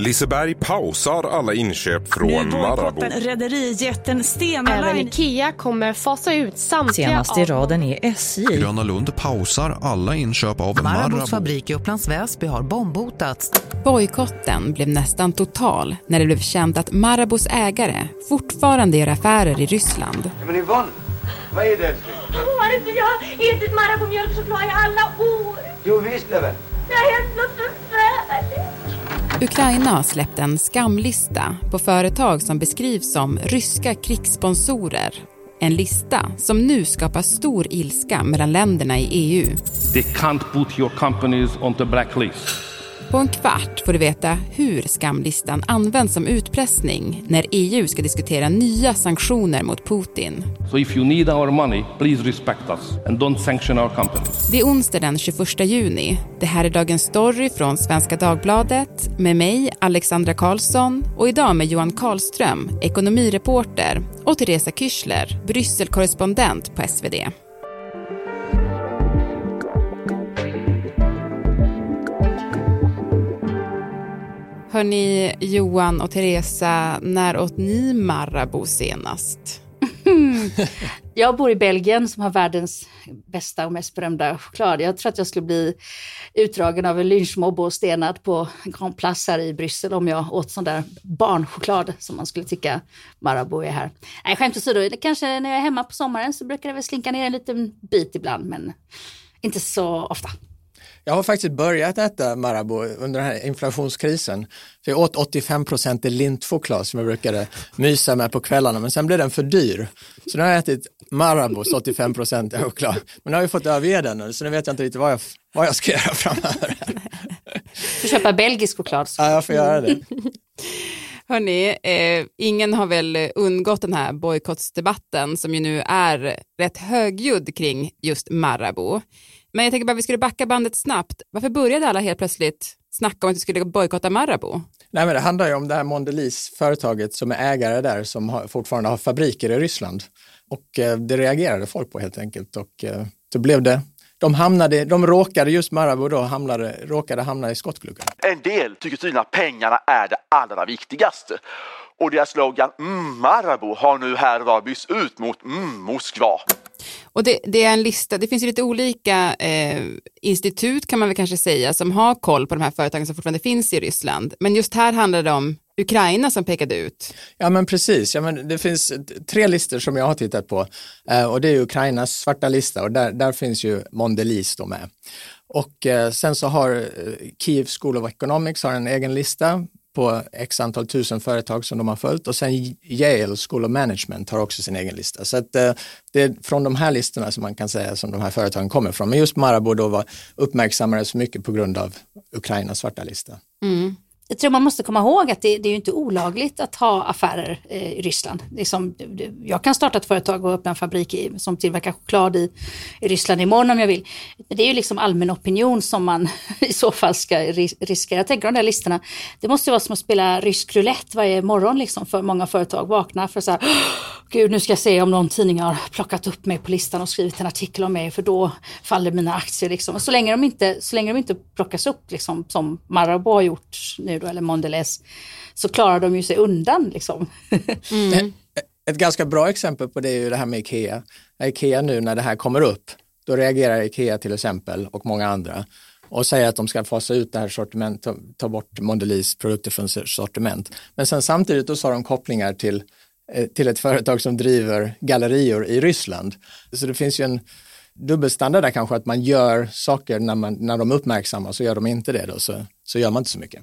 Liseberg pausar alla inköp från Nu Marabou. rederijätten Stena Även Line. Ikea kommer fasa ut samtliga Senast i raden är SJ. Gröna Lund pausar alla inköp av Marabous Marabou. fabrik i Upplands Väsby har bombhotats. Bojkotten blev nästan total när det blev känt att Marabous ägare fortfarande gör affärer i Ryssland. Men Yvonne, vad är det älskling? Har inte jag ätit Marabou-mjölkchoklad i alla år? Jo visst Leven. Det har hänt något. Ukraina har släppt en skamlista på företag som beskrivs som ryska krigssponsorer. En lista som nu skapar stor ilska mellan länderna i EU. They can't put your companies on the blacklist. På en kvart får du veta hur skamlistan används som utpressning när EU ska diskutera nya sanktioner mot Putin. So if you need our money, please respect us and don't sanction our companies. Det är onsdag den 21 juni. Det här är Dagens Story från Svenska Dagbladet med mig, Alexandra Karlsson och idag med Johan Karlström, ekonomireporter och Teresa Kyschler, Brysselkorrespondent på SvD. Hörni, Johan och Teresa, när åt ni Marabou senast? Jag bor i Belgien som har världens bästa och mest berömda choklad. Jag tror att jag skulle bli utdragen av en lynchmobb och stenad på Grand Place här i Bryssel om jag åt sån där barnchoklad som man skulle tycka Marabou är här. Nej, skämt åsido, kanske när jag är hemma på sommaren så brukar det väl slinka ner en liten bit ibland, men inte så ofta. Jag har faktiskt börjat äta Marabou under den här inflationskrisen. För jag åt 85 procent lintchoklad som jag brukade mysa med på kvällarna, men sen blev den för dyr. Så nu har jag ätit Marabous 85 procent choklad. Men nu har jag fått överge den nu, så nu vet jag inte riktigt vad jag, vad jag ska göra framöver. Får köpa belgisk choklad. Ja, jag får göra det. Hörni, eh, ingen har väl undgått den här bojkottsdebatten som ju nu är rätt högljudd kring just Marabou. Men jag tänker bara vi skulle backa bandet snabbt. Varför började alla helt plötsligt snacka om att vi skulle bojkotta Marabou? Nej, men det handlar ju om det här Mondelez, företaget som är ägare där, som har, fortfarande har fabriker i Ryssland. Och eh, det reagerade folk på helt enkelt och eh, då blev det de, hamnade, de råkade, just Marabou då, hamnade, råkade hamna i skottgluggen. En del tycker tydligen att pengarna är det allra viktigaste. Och deras slogan mm, Marabou har nu här och var bytts ut mot mm, Moskva. Och det, det, är en lista, det finns ju lite olika eh, institut kan man väl kanske säga som har koll på de här företagen som fortfarande finns i Ryssland. Men just här handlar det om Ukraina som pekade ut. Ja men precis, ja, men det finns tre listor som jag har tittat på eh, och det är Ukrainas svarta lista och där, där finns ju Mondelez då med. Och eh, sen så har eh, Kiev School of Economics har en egen lista på x antal tusen företag som de har följt och sen Yale School of Management har också sin egen lista. Så att, eh, det är från de här listorna som man kan säga som de här företagen kommer från. Men just Marabou då var uppmärksammades mycket på grund av Ukrainas svarta lista. Mm. Jag tror man måste komma ihåg att det, det är ju inte olagligt att ha affärer eh, i Ryssland. Det är som, jag kan starta ett företag och öppna en fabrik i, som tillverkar choklad i, i Ryssland imorgon om jag vill. Det är ju liksom allmän opinion som man i så fall ska ris riskera. Jag tänker de där listorna, det måste ju vara som att spela rysk roulette varje morgon liksom för många företag. Vakna för så här, gud nu ska jag se om någon tidning har plockat upp mig på listan och skrivit en artikel om mig för då faller mina aktier liksom. Och så länge de inte, så länge de inte plockas upp liksom som Marabou har gjort nu då, eller Mondelez, så klarar de ju sig undan liksom. Mm. Ett ganska bra exempel på det är ju det här med Ikea. Ikea nu när det här kommer upp, då reagerar Ikea till exempel och många andra och säger att de ska fasa ut det här sortiment, ta, ta bort Mondelez produkter från sortiment. Men sen samtidigt då så har de kopplingar till, till ett företag som driver gallerior i Ryssland. Så det finns ju en dubbelstandard där kanske att man gör saker när, man, när de uppmärksammas så gör de inte det då så, så gör man inte så mycket.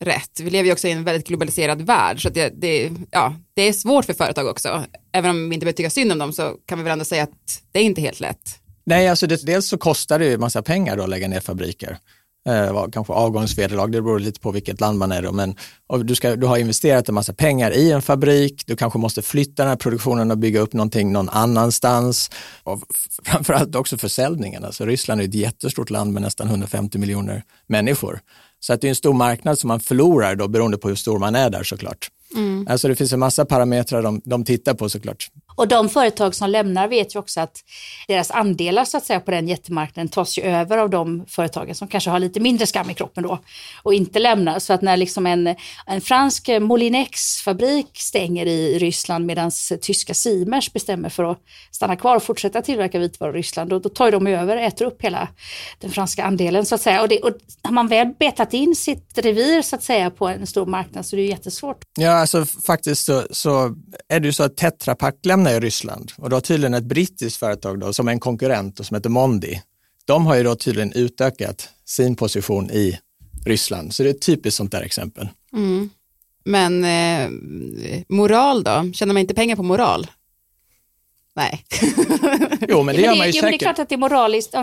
rätt. Vi lever ju också i en väldigt globaliserad värld så att det, det, ja, det är svårt för företag också. Även om vi inte behöver tycka synd om dem så kan vi väl ändå säga att det är inte helt lätt. Nej, alltså det, dels så kostar det ju massa pengar då att lägga ner fabriker. Eh, kanske avgångsvederlag, det beror lite på vilket land man är då, men du, ska, du har investerat en massa pengar i en fabrik, du kanske måste flytta den här produktionen och bygga upp någonting någon annanstans. Och framförallt också försäljningen, alltså Ryssland är ett jättestort land med nästan 150 miljoner människor. Så att det är en stor marknad som man förlorar då beroende på hur stor man är där såklart. Mm. Alltså det finns en massa parametrar de, de tittar på såklart. Och de företag som lämnar vet ju också att deras andelar så att säga på den jättemarknaden tas ju över av de företagen som kanske har lite mindre skam i kroppen då och inte lämnar. Så att när liksom en, en fransk Molinex-fabrik stänger i Ryssland medan tyska Siemens bestämmer för att stanna kvar och fortsätta tillverka vitvaror i Ryssland, då, då tar de över och äter upp hela den franska andelen så att säga. Och, det, och har man väl betat in sitt revir så att säga på en stor marknad så är det jättesvårt. Ja, alltså faktiskt så, så är det ju så att Tetra Pak lämnar i Ryssland och då har tydligen ett brittiskt företag då, som är en konkurrent och som heter Mondi. De har ju då tydligen utökat sin position i Ryssland, så det är ett typiskt sånt där exempel. Mm. Men eh, moral då? Tjänar man inte pengar på moral? Nej. jo, men det gör man ju jo, säkert. Men det är klart att det är moraliskt.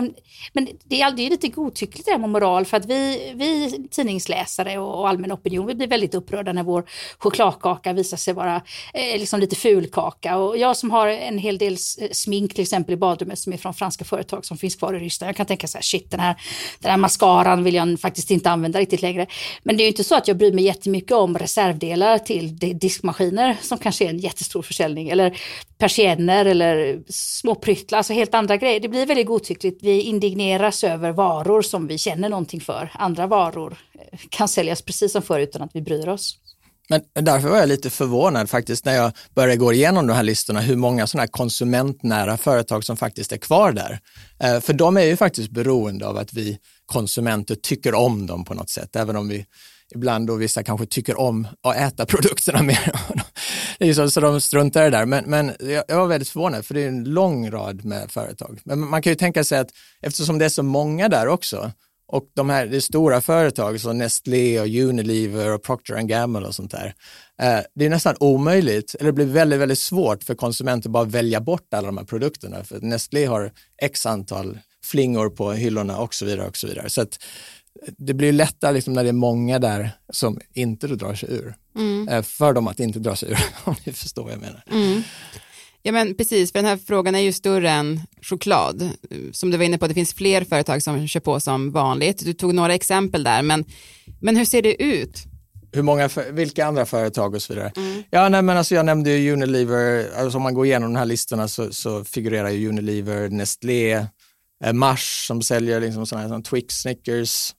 Men det är alltid lite godtyckligt det här med moral. För att vi, vi tidningsläsare och allmän opinion, vi blir väldigt upprörda när vår chokladkaka visar sig vara eh, liksom lite fulkaka. Och jag som har en hel del smink till exempel i badrummet som är från franska företag som finns kvar i Ryssland. Jag kan tänka så här, shit den här, den här mascaran vill jag faktiskt inte använda riktigt längre. Men det är ju inte så att jag bryr mig jättemycket om reservdelar till diskmaskiner som kanske är en jättestor försäljning. Eller persienner eller små pryttlar, alltså helt andra grejer. Det blir väldigt godtyckligt. Vi indigneras över varor som vi känner någonting för. Andra varor eh, kan säljas precis som förr utan att vi bryr oss. Men därför var jag lite förvånad faktiskt när jag började gå igenom de här listorna, hur många sådana här konsumentnära företag som faktiskt är kvar där. Eh, för de är ju faktiskt beroende av att vi konsumenter tycker om dem på något sätt, även om vi ibland då vissa kanske tycker om att äta produkterna mer det är så, så de struntar i det där. Men, men jag, var väldigt förvånad för det är en lång rad med företag. Men man kan ju tänka sig att eftersom det är så många där också och de här det är stora företag som Nestlé och Unilever och Procter Gamble och sånt där. Eh, det är nästan omöjligt, eller det blir väldigt, väldigt svårt för konsumenter att bara välja bort alla de här produkterna. För Nestlé har x antal flingor på hyllorna och så vidare. Och så vidare. Så att, det blir lättare liksom när det är många där som inte drar sig ur. Mm. Eh, för dem att inte dra sig ur, om ni förstår vad jag menar. Mm. Ja men precis, för den här frågan är ju större än choklad. Som du var inne på, det finns fler företag som kör på som vanligt. Du tog några exempel där, men, men hur ser det ut? Hur många, vilka andra företag och så vidare. Mm. Ja, nej, men alltså jag nämnde ju Unilever, alltså om man går igenom de här listorna så, så figurerar ju Unilever, Nestlé, eh, Mars som säljer liksom sådana här som Twix, Snickers,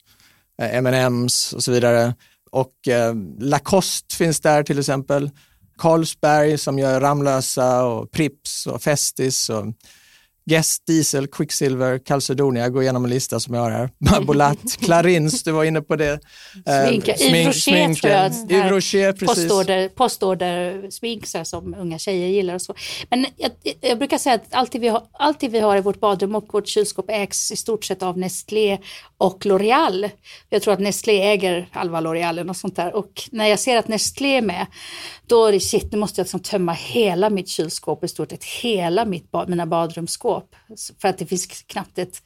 Eh, M&M's och så vidare. Och eh, Lacoste finns där till exempel. Carlsberg som gör Ramlösa och Prips och Festis och Guest, Diesel, Quicksilver, Calcedonia, jag går igenom en lista som jag har här. Barbolat, Clarins, du var inne på det. Sminka. Eh, Yves Rocher tror jag. Yves Rocher. Postorder, postorder smink som unga tjejer gillar och så. Men jag, jag brukar säga att allt vi, har, allt vi har i vårt badrum och vårt kylskåp ägs i stort sett av Nestlé och L'Oreal. Jag tror att Nestlé äger halva L'Oreal och sånt där. Och när jag ser att Nestlé är med, då är det shit, nu måste jag liksom tömma hela mitt kylskåp, i stort sett hela mitt, mina badrumsskåp. För att det finns knappt ett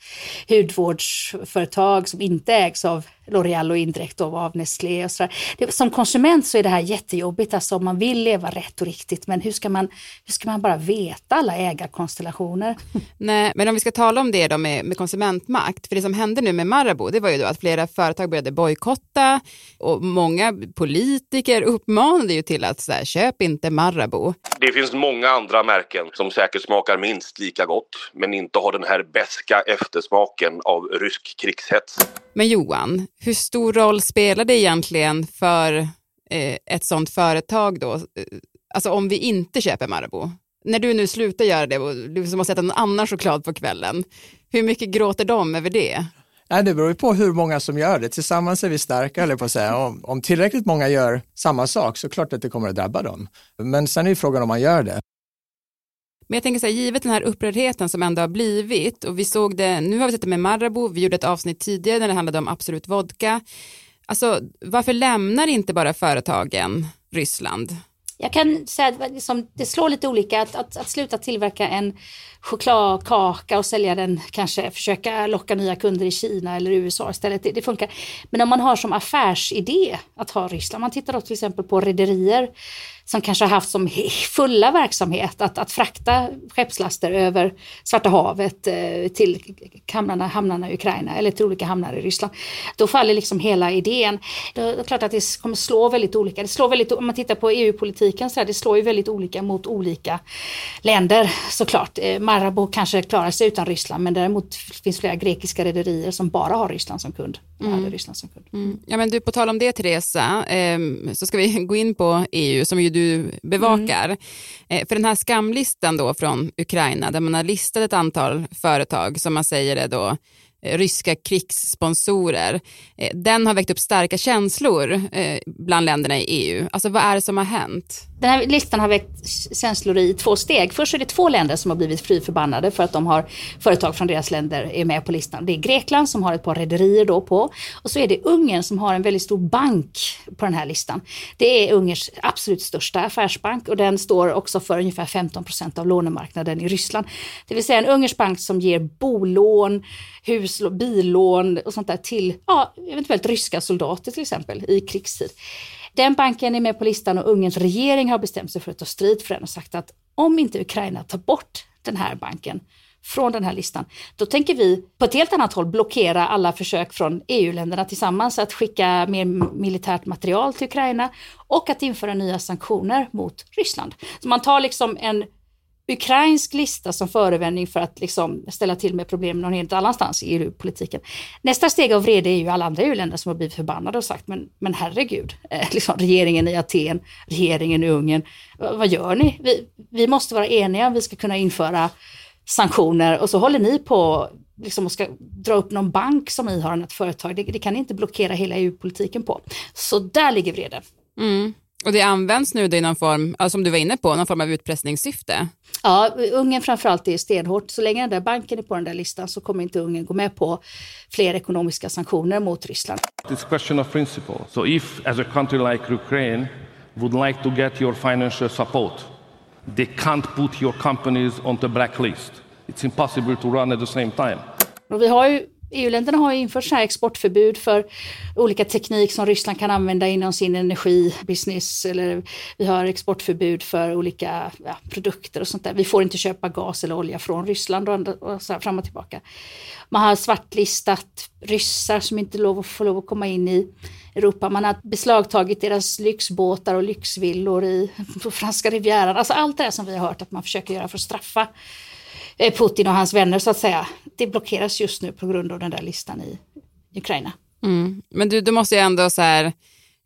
hudvårdsföretag som inte ägs av L'Oreal och indirekt av Nestlé och sådär. Som konsument så är det här jättejobbigt, alltså om man vill leva rätt och riktigt, men hur ska man, hur ska man bara veta alla ägarkonstellationer? Nej, men om vi ska tala om det då med, med konsumentmakt, för det som hände nu med Marabou, det var ju då att flera företag började bojkotta och många politiker uppmanade ju till att så här, köp inte Marabou. Det finns många andra märken som säkert smakar minst lika gott, men inte har den här beska eftersmaken av rysk krigshets. Men Johan, hur stor roll spelar det egentligen för eh, ett sådant företag då? Alltså om vi inte köper Marabou, När du nu slutar göra det och du som har sett en annan choklad på kvällen, hur mycket gråter de över det? Nej, det beror ju på hur många som gör det. Tillsammans är vi starka, eller på att säga. Om, om tillräckligt många gör samma sak så klart att det kommer att drabba dem. Men sen är ju frågan om man gör det. Men jag tänker så här, givet den här upprördheten som ändå har blivit och vi såg det, nu har vi sett det med Marabou, vi gjorde ett avsnitt tidigare när det handlade om Absolut Vodka. Alltså varför lämnar inte bara företagen Ryssland? Jag kan säga att liksom, det slår lite olika att, att, att sluta tillverka en chokladkaka och sälja den, kanske försöka locka nya kunder i Kina eller USA istället. Det, det funkar. Men om man har som affärsidé att ha Ryssland, man tittar då till exempel på rederier som kanske har haft som fulla verksamhet att, att frakta skeppslaster över Svarta havet eh, till hamnarna, hamnarna i Ukraina eller till olika hamnar i Ryssland. Då faller liksom hela idén. Det är klart att det kommer slå väldigt olika. Det slår väldigt, om man tittar på EU-politiken så här, det slår ju väldigt olika mot olika länder såklart. Eh, Marabou kanske klarar sig utan Ryssland men däremot finns flera grekiska rederier som bara har Ryssland som kund. Mm. Ryssland som kund. Mm. Ja, men du, på tal om det Teresa, eh, så ska vi gå in på EU som ju du bevakar. Mm. Eh, för den här skamlistan då från Ukraina där man har listat ett antal företag som man säger är då Eh, ryska krigssponsorer. Eh, den har väckt upp starka känslor eh, bland länderna i EU. Alltså vad är det som har hänt? Den här listan har väckt känslor i två steg. Först är det två länder som har blivit fly förbannade för att de har företag från deras länder är med på listan. Det är Grekland som har ett par rederier då på och så är det Ungern som har en väldigt stor bank på den här listan. Det är Ungerns absolut största affärsbank och den står också för ungefär 15 procent av lånemarknaden i Ryssland. Det vill säga en ungersk bank som ger bolån, hus billån och sånt där till ja, eventuellt ryska soldater till exempel i krigstid. Den banken är med på listan och Ungerns regering har bestämt sig för att ta strid för den och sagt att om inte Ukraina tar bort den här banken från den här listan, då tänker vi på ett helt annat håll blockera alla försök från EU-länderna tillsammans att skicka mer militärt material till Ukraina och att införa nya sanktioner mot Ryssland. Så man tar liksom en ukrainsk lista som förevändning för att liksom ställa till med problem någon helt annanstans i EU-politiken. Nästa steg av vrede är ju alla andra EU-länder som har blivit förbannade och sagt, men, men herregud, eh, liksom regeringen i Aten, regeringen i Ungern, vad gör ni? Vi, vi måste vara eniga om vi ska kunna införa sanktioner och så håller ni på liksom och ska dra upp någon bank som ni har, ett företag. Det, det kan ni inte blockera hela EU-politiken på. Så där ligger vreden. Mm. Och det används nu i någon form, alltså som du var inne på, någon form av utpressningssyfte? Ja, Ungern framförallt är stenhårt. Så länge den där banken är på den där listan så kommer inte Ungern gå med på fler ekonomiska sanktioner mot Ryssland. It's a question of principle. So if as a country like Ukraine would like to get your financial support, they can't put your companies on the blacklist. It's impossible to run at the same time. Och vi har ju EU-länderna har infört här exportförbud för olika teknik som Ryssland kan använda inom sin energibusiness. Eller vi har exportförbud för olika ja, produkter och sånt där. Vi får inte köpa gas eller olja från Ryssland och, och så här, fram och tillbaka. Man har svartlistat ryssar som inte lov, får lov att komma in i Europa. Man har beslagtagit deras lyxbåtar och lyxvillor i, på franska rivieran. Alltså allt det där som vi har hört att man försöker göra för att straffa Eh, Putin och hans vänner så att säga. Det blockeras just nu på grund av den där listan i Ukraina. Mm. Men du, då måste jag ändå så här,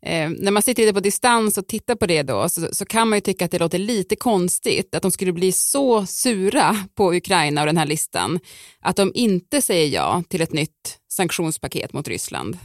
eh, när man sitter lite på distans och tittar på det då så, så, kan man ju tycka att det låter lite konstigt att de skulle bli så sura på Ukraina och den här listan att de inte säger ja till ett nytt sanktionspaket mot Ryssland.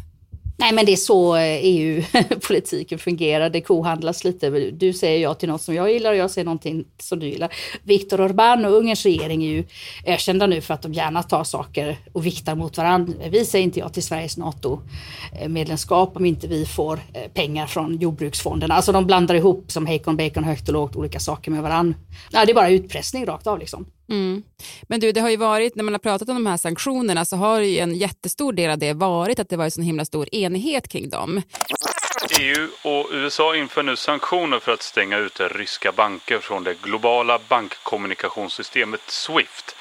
Nej men det är så eh, e EU-politiken fungerar, det kohandlas lite. Du säger ja till något som jag gillar och jag säger någonting som du gillar. Viktor Orbán och Ungerns regering är ju ökända nu för att de gärna tar saker och viktar mot varandra. Vi säger inte ja till Sveriges NATO-medlemskap om inte vi får eh, pengar från jordbruksfonden. Alltså de blandar ihop som hejkon bacon högt och lågt olika saker med varandra. Det är bara utpressning rakt av liksom. Mm. Men du, det har ju varit, när man har pratat om de här sanktionerna så har ju en jättestor del av det varit att det varit så himla stor enighet kring dem. EU och USA inför nu sanktioner för att stänga ute ryska banker från det globala bankkommunikationssystemet Swift.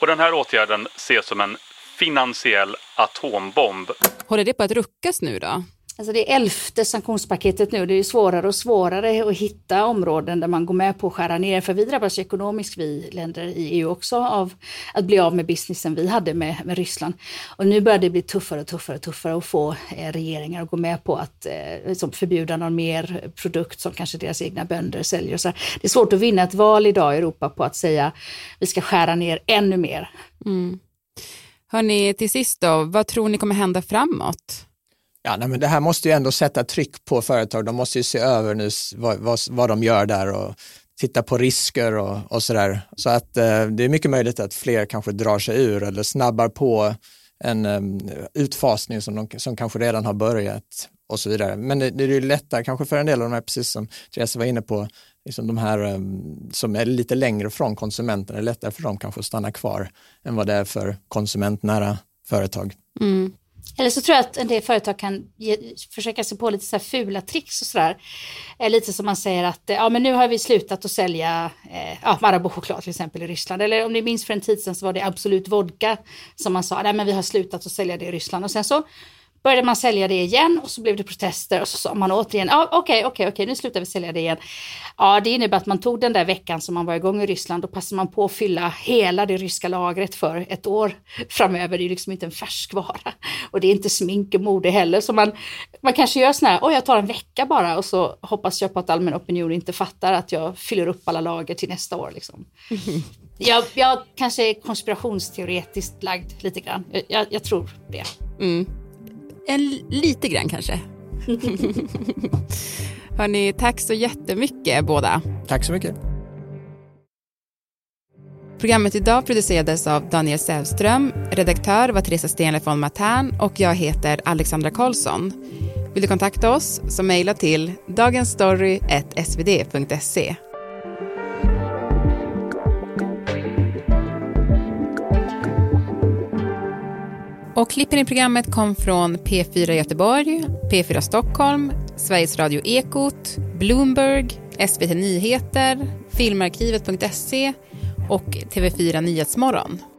Och den här åtgärden ses som en finansiell atombomb. Håller det på att ruckas nu då? Alltså det är elfte sanktionspaketet nu. Det är svårare och svårare att hitta områden där man går med på att skära ner. För vi drabbas ekonomiskt, vi länder i EU också, av att bli av med businessen vi hade med, med Ryssland. Och nu börjar det bli tuffare och tuffare och tuffare att få eh, regeringar att gå med på att eh, liksom förbjuda någon mer produkt som kanske deras egna bönder säljer. Så det är svårt att vinna ett val idag i Europa på att säga vi ska skära ner ännu mer. Mm. Hörni, till sist då, vad tror ni kommer hända framåt? Ja, nej, men det här måste ju ändå sätta tryck på företag. De måste ju se över nu vad, vad, vad de gör där och titta på risker och, och sådär. Så att eh, det är mycket möjligt att fler kanske drar sig ur eller snabbar på en um, utfasning som, de, som kanske redan har börjat och så vidare. Men det, det är ju lättare kanske för en del av de här, precis som Therese var inne på, liksom de här um, som är lite längre från konsumenten, det är lättare för dem kanske att stanna kvar än vad det är för konsumentnära företag. Mm. Eller så tror jag att en del företag kan ge, försöka sig på lite så här fula tricks och sådär. Eh, lite som man säger att eh, ja, men nu har vi slutat att sälja eh, ja, Marabou-choklad till exempel i Ryssland. Eller om ni minns för en tid sedan så var det Absolut Vodka som man sa, nej men vi har slutat att sälja det i Ryssland. Och sen så började man sälja det igen och så blev det protester och så sa man återigen, ja okej, okej, okej, nu slutar vi sälja det igen. Ja, det innebär att man tog den där veckan som man var igång i Ryssland och passade man på att fylla hela det ryska lagret för ett år framöver. Det är liksom inte en färskvara och det är inte smink och mode heller. Så man, man kanske gör sån här, oj jag tar en vecka bara och så hoppas jag på att allmän opinion inte fattar att jag fyller upp alla lager till nästa år. Liksom. Jag, jag kanske är konspirationsteoretiskt lagd lite grann. Jag, jag tror det. Mm. En, lite grann kanske. Hörni, tack så jättemycket båda. Tack så mycket. Programmet idag producerades av Daniel Sävström, redaktör var Teresa Stenle von Matern och jag heter Alexandra Karlsson. Vill du kontakta oss så mejla till dagensstory.svd.se. Och klippen i programmet kom från P4 Göteborg, P4 Stockholm, Sveriges Radio Ekot, Bloomberg, SVT Nyheter, Filmarkivet.se och TV4 Nyhetsmorgon.